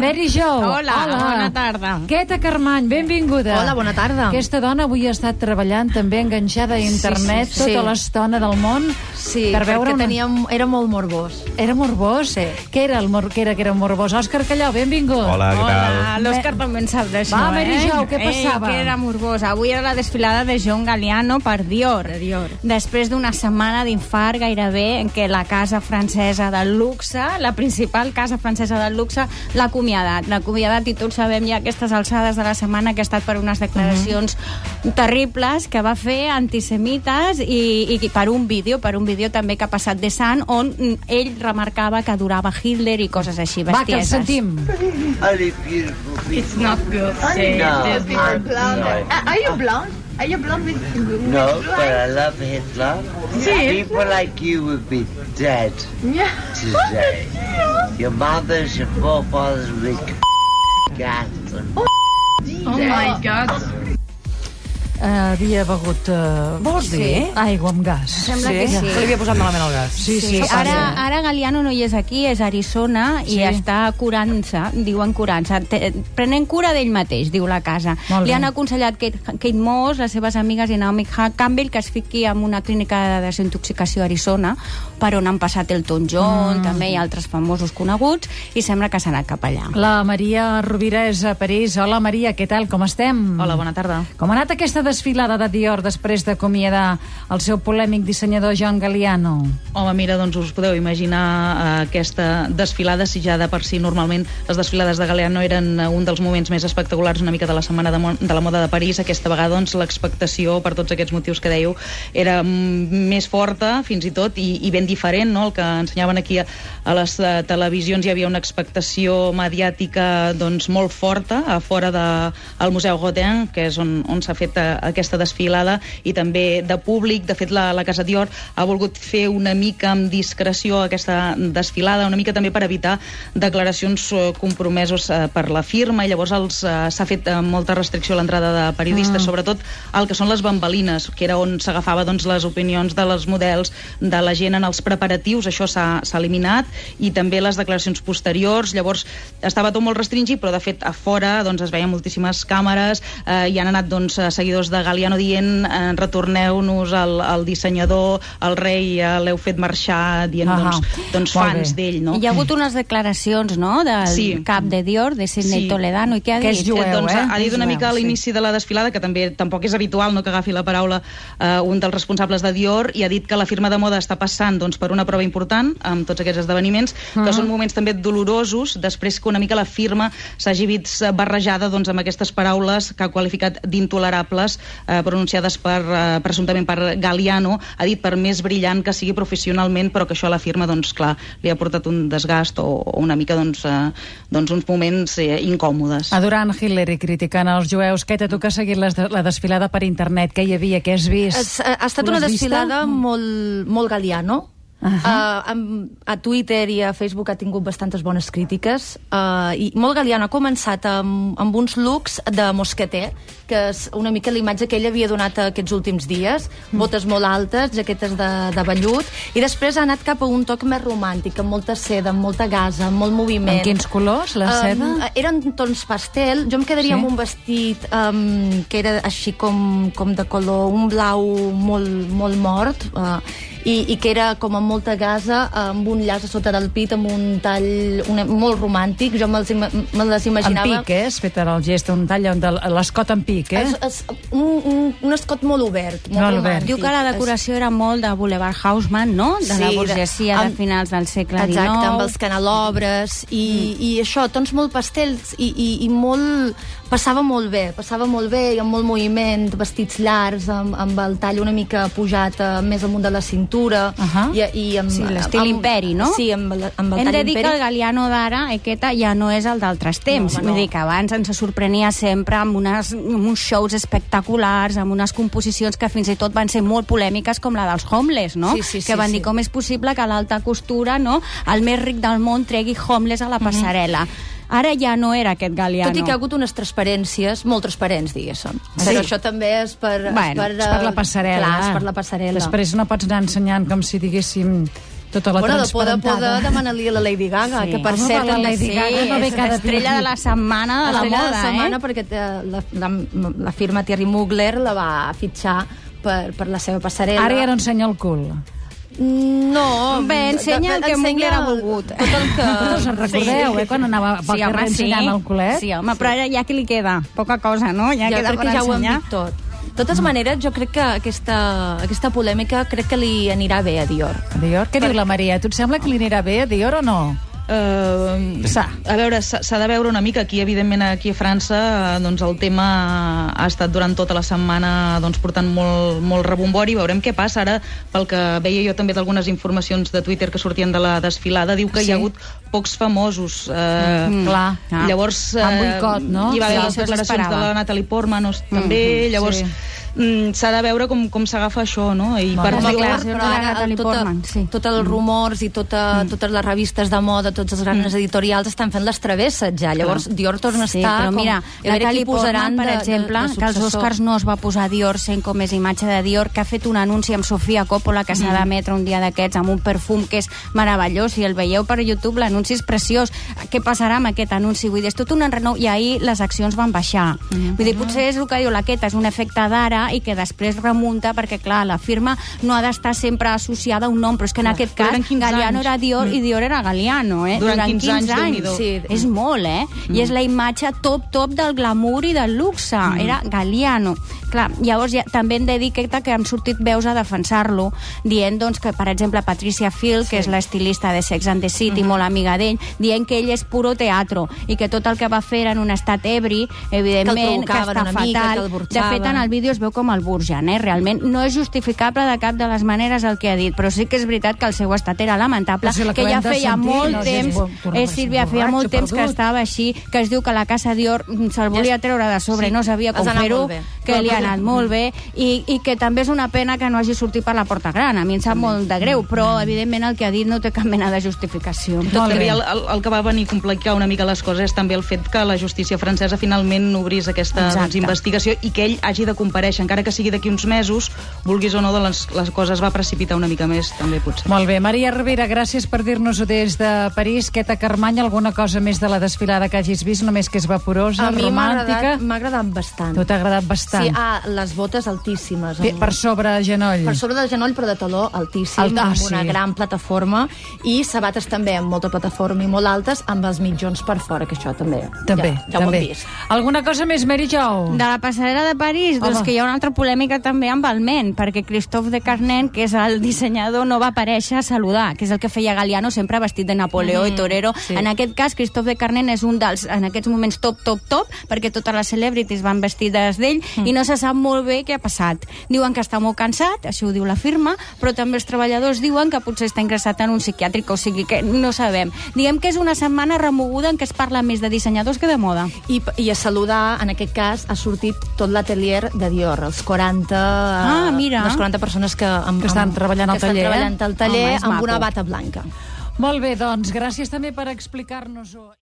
Mary Jo. Hola, bona tarda. Queta Carmany, benvinguda. Hola, bona tarda. Aquesta dona avui ha estat treballant també enganxada a internet Sí, sí, sí. tota l'estona del món Sí, per veure perquè una... teníem, era molt morbós. Era morbós? Sí. Què era, el mor... Què era que era morbós? Òscar Callau, benvingut. Hola, què tal? Hola, l'Òscar també en sap d'això, Va, Mary eh? Jo, què passava? Ei, que era morbós. Avui era la desfilada de John Galliano per Dior. Per Dior. Després d'una setmana d'infart gairebé en què la casa francesa del luxe, la principal casa francesa del luxe, l'ha acomiadat. L'ha acomiadat i tots sabem ja aquestes alçades de la setmana que ha estat per unes declaracions terribles que va fer antisemites i, i per un vídeo, per un vídeo també que ha passat de Sant, on ell remarcava que adorava Hitler i coses així, Va, que el bestieses. sentim. It's not good. No, I'm blonde. not. Uh, are you blonde? Are you blonde with, with No, blue but I love Hitler. Sí. People like you would be dead Yeah. today. Your mothers, your forefathers would be Oh my god. Uh, havia begut... Uh, Vols dir? Aigua amb gas. Sembla que sí. Se li havia posat malament el gas. Sí, sí, Sí, ara, ara Galiano no hi és aquí, és a Arizona i Sí. està curant-se, diuen curant-se, prenent cura d'ell mateix, diu la casa. Li han aconsellat Kate, Kate Moss, les seves amigues i Naomi Campbell que es fiqui en una clínica de desintoxicació a Arizona, per on han passat Elton John, Mm. també i altres famosos coneguts, i sembla que s'ha anat cap allà. La Maria Rovira és a París. Hola, Maria, què tal? Com estem? Hola, bona tarda. Com ha anat aquesta desfilada de Dior després d'acomiadar el seu polèmic dissenyador John Galliano? Home, mira, doncs us podeu imaginar eh, aquesta desfilada, si ja de per si normalment les desfilades de Galeano eren eh, un dels moments més espectaculars una mica de la Setmana de, de la Moda de París, aquesta vegada doncs l'expectació per tots aquests motius que dèieu era mm, més forta fins i tot i, i ben diferent, no? El que ensenyaven aquí a, a les eh, televisions hi havia una expectació mediàtica doncs molt forta a fora del de, Museu Rodin, que és on, on s'ha fet aquesta desfilada i també de públic. De fet, la, la Casa Dior ha volgut fer una mica amb discreció aquesta desfilada, una mica també per evitar declaracions eh, compromesos eh, per la firma i llavors eh, s'ha fet molta restricció a l'entrada de periodistes, mm. sobretot el que són les bambalines, que era on s'agafava doncs, les opinions de les models, de la gent en els preparatius, això s'ha eliminat, i també les declaracions posteriors, llavors estava tot molt restringit, però de fet a fora doncs, es veien moltíssimes càmeres eh, i han anat doncs, eh, seguidors de Galiano dient eh, retorneu-nos al, al dissenyador, al rei, eh, l'heu fet marxar, dient Ahà. doncs, doncs Molt fans d'ell, no? Hi ha hagut unes declaracions, no?, del Sí. cap de Dior, de Sidney Sí. Toledano, i què ha Que és dit? jueu, eh, doncs, eh? ha dit una jueu, mica a sí. l'inici de la desfilada, que també tampoc és habitual no, que agafi la paraula eh, un dels responsables de Dior, i ha dit que la firma de moda està passant doncs, per una prova important amb tots aquests esdeveniments, que Mhm. són moments també dolorosos, després que una mica la firma s'hagi vist barrejada doncs, amb aquestes paraules que ha qualificat d'intolerables, eh, pronunciades per, eh, presumptament per Galliano, ha dit per més brillant que sigui professionalment, però que això a la firma, doncs, clar, li ha portat un desgast o, o una mica, doncs, eh, doncs uns moments eh, incòmodes. Adorant Hitler i criticant els jueus. Queta, tu que has seguit les de, la desfilada per internet, què hi havia, què has vist? Es, ha estat una l'has vista? desfilada molt, molt galiano. Uh. -huh. uh, a Twitter i a Facebook ha tingut bastantes bones crítiques uh, i molt galiano ha començat amb, amb uns looks de mosqueter que és una mica la imatge que ell havia donat aquests últims dies Mm. botes molt altes, jaquetes de, de vellut i després ha anat cap a un toc més romàntic amb molta seda, amb molta gasa, amb molt moviment Amb quins colors, la seda? Um, eren tons pastel. Jo em quedaria Sí? amb un vestit um, que era així com, com de color, un blau molt, molt mort, uh, i, i que era com amb molta gasa, amb un llaç a sota del pit, amb un tall una, molt romàntic. Jo me'ls me les En imaginava... pic, eh? Has fet ara el gest, un tall de l'escot en pic, eh? És, és un, un, un escot molt obert, molt Molt obert. Diu que la decoració era molt de Boulevard Haussmann, no? De Sí, la de- burgesia de, amb- finals del segle XIX. Exacte, amb els canelobres i, mm. i això, tons molt pastels i, i, i molt... Passava molt bé, passava molt bé i amb molt moviment, vestits llargs, amb, amb el tall una mica pujat eh, més amunt de la cintura Ahà. i, i amb, Sí, l'estil imperi, no? Sí, amb, amb el Hem de dir que imperi. el Galiano d'ara, Equeta, ja no és el d'altres temps. Vull no. dir que abans ens sorprenia sempre amb, unes, amb uns shows espectaculars, amb unes composicions que fins i tot van ser molt polèmiques, com la dels Homeless, no? Sí, sí, que sí, van sí. dir com és possible que l'alta costura, no?, el més ric del món tregui Homeless a la passarel·la. Ara ja no era aquest Galiano. Tot i que ha hagut unes transparències, molt transparents, diguéssim. Sí. Però això també és per... Bueno, és per, És per la eh, passarel·la. Clar, és per la passarel·la. Després no pots anar ensenyant com si diguéssim Tota la bueno, de por de transparentada. demanar-li a la Lady Gaga, Sí. que per cert... la Lady sí, Gaga no ve cada Estrella de la setmana de la Estrella moda, de la setmana eh? perquè la, la, la firma Thierry Mugler la va fitxar per, per la seva passarel·la. Ara ja no ensenya el cul. No. Bé, ensenya el que Mugler ha volgut. Tot el que... No se'n recordeu, eh, quan anava pel carrer ensenyant el culet? Sí, home, però ara ja que li queda? Poca cosa, no? Ja jo queda crec per que ja ho hem dit tot. De totes maneres, jo crec que aquesta, aquesta polèmica crec que li anirà bé a Dior. A Dior? Què diu la Maria? Tu et sembla que li anirà bé a Dior o no? Uh, a veure, s'ha de veure una mica aquí, evidentment aquí a França eh, doncs el tema ha estat durant tota la setmana doncs, portant molt, molt rebombori, veurem què passa ara pel que veia jo també d'algunes informacions de Twitter que sortien de la desfilada, diu que Sí. hi ha hagut pocs famosos eh, Mm, clar. Ah. llavors Amb boicot, no? hi va haver Sí, les declaracions de la Natalie Portman no, també, Mhm, llavors sí. Mm, s'ha de veure com, com s'agafa això no? i per Dior, clar, Però de la ara Natalie tota, Portman, sí. tots els rumors i tota, totes les revistes de moda, tots els grans editorials estan fent les travesses ja. Llavors Dior torna a Sí, estar però mira, com... a veure Natalie Portman, per de- de- exemple, de que als successor. Oscars no es va posar Dior sent com és imatge de Dior, que ha fet un anunci amb Sofia Coppola que s'ha d'emetre un dia d'aquests amb un perfum que és meravellós. Si el veieu per YouTube, l'anunci és preciós. Què passarà amb aquest anunci? Vull dir, és tot un enrenou i ahir les accions van baixar. Vull dir, potser és el que diu la Queta, és un efecte d'ara i que després remunta perquè, clar, la firma no ha d'estar sempre associada a un nom, però és que en aquest cas eren 15 Galliano anys. era Dior i Dior era Galliano, eh? Durant 15 anys, Déu-n'hi-do. Sí. És molt, eh? Mm. I és la imatge top, top del glamour i del luxe. Mm. Era Galliano. Clar, llavors ja, també hem de dir que, que han sortit veus a defensar-lo, dient doncs, que, per exemple, Patricia Field, sí. que és l'estilista de Sex and the City, mm -hmm. molt amiga d'ell, dient que ell és puro teatro i que tot el que va fer era en un estat ebri, evidentment, que, provocaven està una mica, fatal. que de fet, en el vídeo es veu com el burgen, eh? Realment no és justificable de cap de les maneres el que ha dit, però sí que és veritat que el seu estat era lamentable, Però si que ja feia sentir, molt no, temps, és ser Sílvia, feia borratxo, molt temps que estava així, que es diu que la casa Dior mm, se'l volia treure de sobre, Sí, no sabia com fer-ho, molt que Però, li ha anat molt bé, i, i que també és una pena que no hagi sortit per la porta gran. A mi em sap molt de greu, però evidentment el que ha dit no té cap mena de justificació. Molt Tot que el, el, el que va venir a complicar una mica les coses és també el fet que la justícia francesa finalment obrís aquesta doncs, investigació i que ell hagi de compareixer, encara que sigui d'aquí uns mesos, vulguis o no, de les, les coses va precipitar una mica més, també potser. Molt bé. Maria Rivera, gràcies per dir-nos-ho des de París. Queta Carmany, alguna cosa més de la desfilada que hagis vist, només que és vaporosa, A mi m'ha romàntica? agradat, m'ha agradat bastant. Tu t'ha agradat bastant. Sí, ah, les botes altíssimes. Per, amb- per sobre genoll. per sobre del genoll, però de taló altíssim, Alt- ah, amb una sí. gran plataforma, i sabates també amb molta plataforma i molt altes, amb els mitjons per fora, que això també, També, ja, ja ho també. hem vist. Alguna cosa més, Mary Jo? De la passarel·la de París, doncs Home. que hi ha una altra polèmica també amb el ment, perquè Christophe de Carnen, que és el dissenyador, no va aparèixer a saludar, que és el que feia Galliano sempre vestit de Napoleó i torero. sí. En aquest cas, Christophe de Carnen és un dels, en aquests moments, top, top, top, perquè totes les celebrities van vestides d'ell i no se sap molt bé què ha passat. Diuen que està molt cansat, això ho diu la firma, però també els treballadors diuen que potser està ingressat en un psiquiàtric, o sigui que no sabem. Diguem que és una setmana remoguda en què es parla més de dissenyadors que de moda. I, I a saludar, en aquest cas, ha sortit tot l'atelier de Dior, els 40... Ah, mira. Les 40 persones que, amb, Que estan treballant al que estan taller, eh? treballant al taller Home, amb maco. una bata blanca. Molt bé, doncs, gràcies també per explicar-nos-ho.